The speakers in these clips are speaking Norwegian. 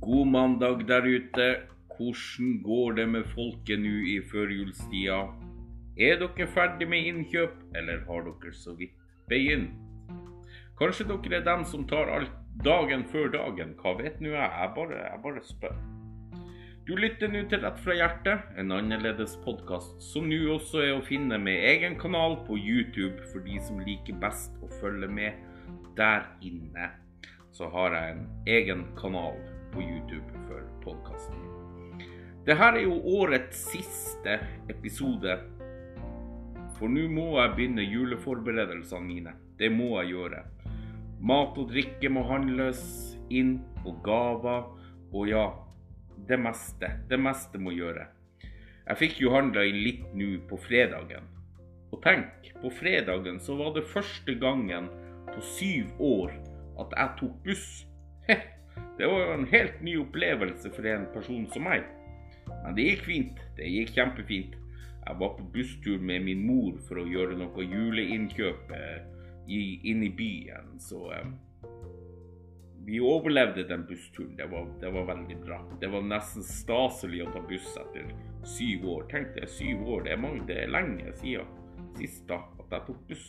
God mandag der ute. Hvordan går det med folket nå i førjulstida? Er dere ferdig med innkjøp, eller har dere så vidt begynt? Kanskje dere er dem som tar alt dagen før dagen, hva vet nå jeg? Jeg bare, jeg bare spør. Du lytter nå til Rett fra hjertet, en annerledes podkast som nå også er å finne med egen kanal på YouTube for de som liker best å følge med der inne. Så har jeg en egen kanal på YouTube for podkasten. Dette er jo årets siste episode. For nå må jeg begynne juleforberedelsene mine. Det må jeg gjøre. Mat og drikke må handles inn, og gaver. Og ja, det meste. Det meste må gjøre. Jeg fikk jo handla inn litt nå på fredagen. Og tenk, på fredagen så var det første gangen på syv år at jeg tok buss. Det var en helt ny opplevelse for en person som meg. Men det gikk fint. Det gikk kjempefint. Jeg var på busstur med min mor for å gjøre noe juleinnkjøp inn i byen, så eh, vi overlevde den bussturen. Det var, det var, veldig bra. Det var nesten staselig å ta buss etter syv år. Tenk deg, syv år. Det er, mange, det er lenge siden sist da at jeg tok buss.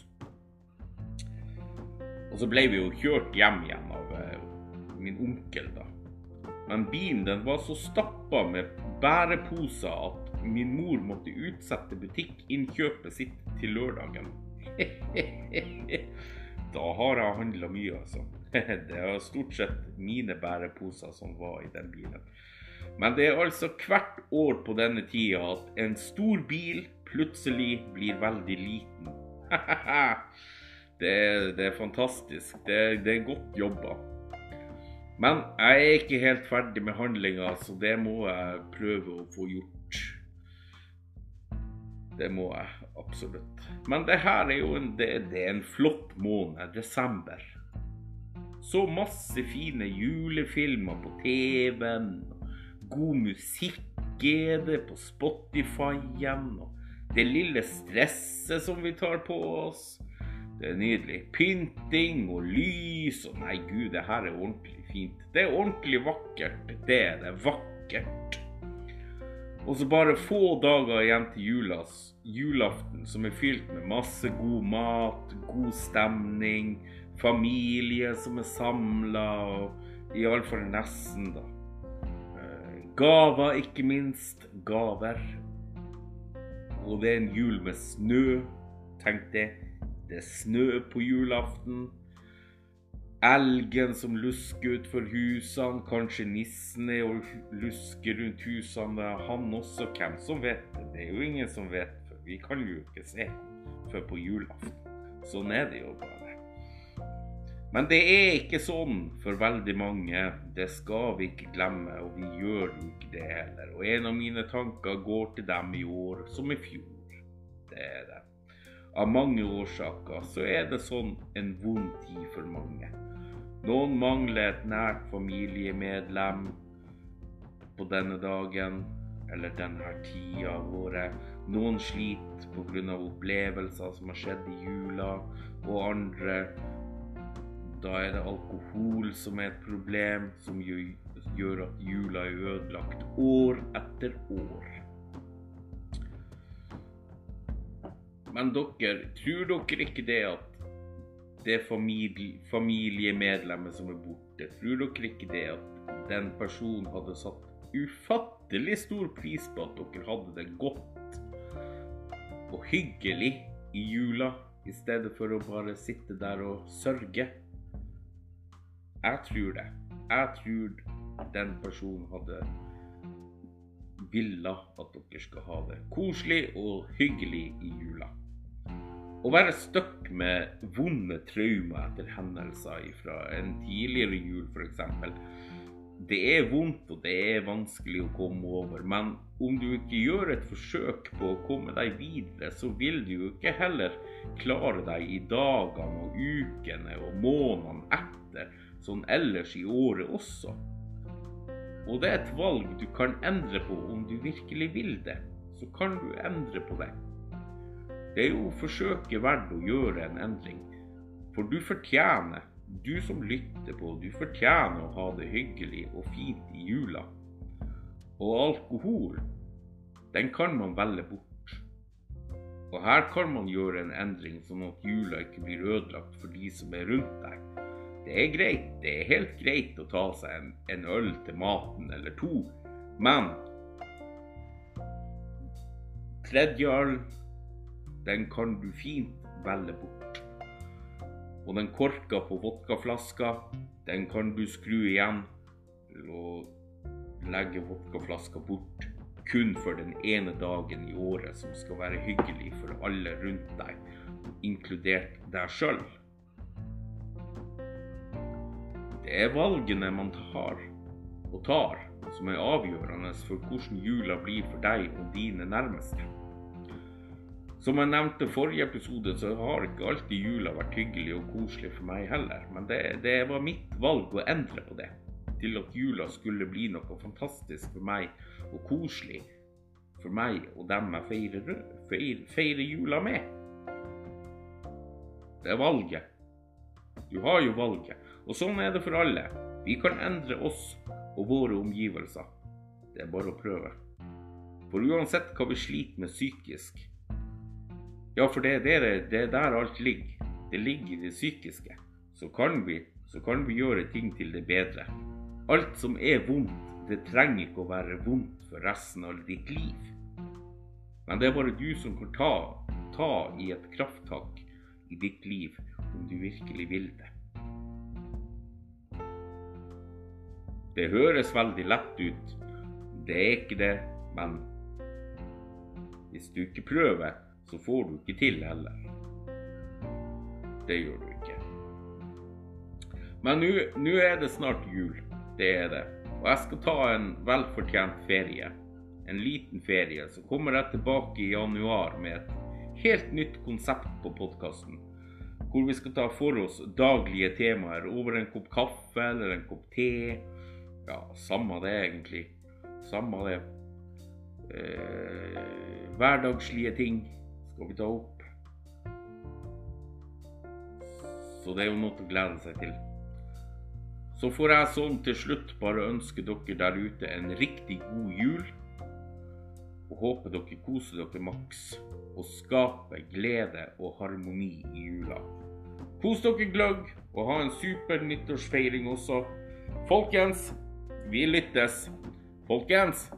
Og så ble vi jo kjørt hjem igjen min onkel, da. Men bilen den var så stappa med bæreposer at min mor måtte utsette butikkinnkjøpet sitt til lørdagen. da har jeg handla mye, altså. Det er stort sett mine bæreposer som var i den bilen. Men det er altså hvert år på denne tida at en stor bil plutselig blir veldig liten. det, er, det, er, fantastisk. Det det er godt jobba. Men jeg er ikke helt ferdig med handlinga, så det må jeg prøve å få gjort. Det må jeg absolutt. Men det her er jo en, det, det er en flott måned, desember. Så masse fine julefilmer på TV-en. God musikk er det på Spotify-en. Og det lille stresset som vi tar på oss. Det er nydelig. Pynting og lys og Nei, gud, det her er ordentlig fint. Det er ordentlig vakkert. Det er det. Vakkert. Og så bare få dager igjen til julas, julaften, som er fylt med masse god mat, god stemning familie som er samla, og iallfall nesten, da. Eh, gaver, ikke minst. Gaver. Og det er en jul med snø. Tenk det. Det er snø på julaften. Elgen som lusker utfor husene. Kanskje nissen er og lusker rundt husene. Han også. Hvem som vet det? Det er jo ingen som vet, for vi kan jo ikke se før på julaften. Sånn er det jo bare. Men det er ikke sånn for veldig mange. Det skal vi ikke glemme, og vi gjør jo ikke det heller. Og en av mine tanker går til dem i år som i fjor. Det er det. Av mange årsaker så er det sånn en vond tid for mange. Noen mangler et nært familiemedlem på denne dagen eller denne tida av året. Noen sliter pga. opplevelser som har skjedd i jula, og andre da er det alkohol som er et problem, som gjør at jula er ødelagt år etter år. Men dere, tror dere ikke det at det familie, familiemedlemmet som er borte, tror dere ikke det at den personen hadde satt ufattelig stor pris på at dere hadde det godt og hyggelig i jula, i stedet for å bare sitte der og sørge? Jeg tror det. Jeg tror den personen hadde villa at dere skal ha det koselig og hyggelig i jula. Å være stuck med vonde traumer etter hendelser fra en tidligere jul f.eks. Det er vondt og det er vanskelig å komme over, men om du ikke gjør et forsøk på å komme deg videre, så vil du jo ikke heller klare deg i dagene og ukene og månedene etter sånn ellers i året også. Og det er et valg du kan endre på om du virkelig vil det. Så kan du endre på det. Det er jo forsøket verdt å gjøre en endring. For du fortjener du som lytter på, du fortjener å ha det hyggelig og fint i jula. Og alkohol, den kan man velge bort. Og her kan man gjøre en endring, sånn at jula ikke blir ødelagt for de som er rundt deg. Det er greit, det er helt greit å ta seg en, en øl til maten eller to, men tredje øl, den kan du fint velge bort. Og den korka på vodkaflaska, den kan du skru igjen og legge vodkaflaska bort kun for den ene dagen i året som skal være hyggelig for alle rundt deg, inkludert deg sjøl. Det er valgene man tar og tar, som er avgjørende for hvordan jula blir for deg og dine nærmeste. Som jeg nevnte i forrige episode, så har ikke alltid jula vært hyggelig og koselig for meg heller. Men det, det var mitt valg å endre på det. Til at jula skulle bli noe fantastisk for meg og koselig for meg og dem jeg feirer, feirer, feirer jula med. Det er valget. Du har jo valget. Og sånn er det for alle. Vi kan endre oss og våre omgivelser. Det er bare å prøve. For uansett hva vi sliter med psykisk, ja, for det, det, det er der alt ligger. Det ligger i det psykiske. Så kan, vi, så kan vi gjøre ting til det bedre. Alt som er vondt, det trenger ikke å være vondt for resten av ditt liv. Men det er bare du som kan ta, ta i et krafttak i ditt liv om du virkelig vil det. Det høres veldig lett ut. Det er ikke det, men hvis du ikke prøver, så får du ikke til heller. Det gjør du ikke. Men nå er det snart jul. Det er det. Og jeg skal ta en velfortjent ferie. En liten ferie. Så kommer jeg tilbake i januar med et helt nytt konsept på podkasten. Hvor vi skal ta for oss daglige temaer over en kopp kaffe eller en kopp te. Ja, samme det, egentlig. Samme det. Eh, hverdagslige ting vi ta opp. Så det er jo noe å glede seg til. Så får jeg sånn til slutt bare ønske dere der ute en riktig god jul. Og håper dere koser dere maks og skaper glede og harmoni i jula. Kos dere gløgg, og ha en super nyttårsfeiring også. Folkens, vi lyttes. Folkens,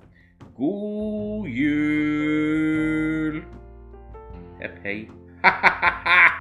god jul! epee.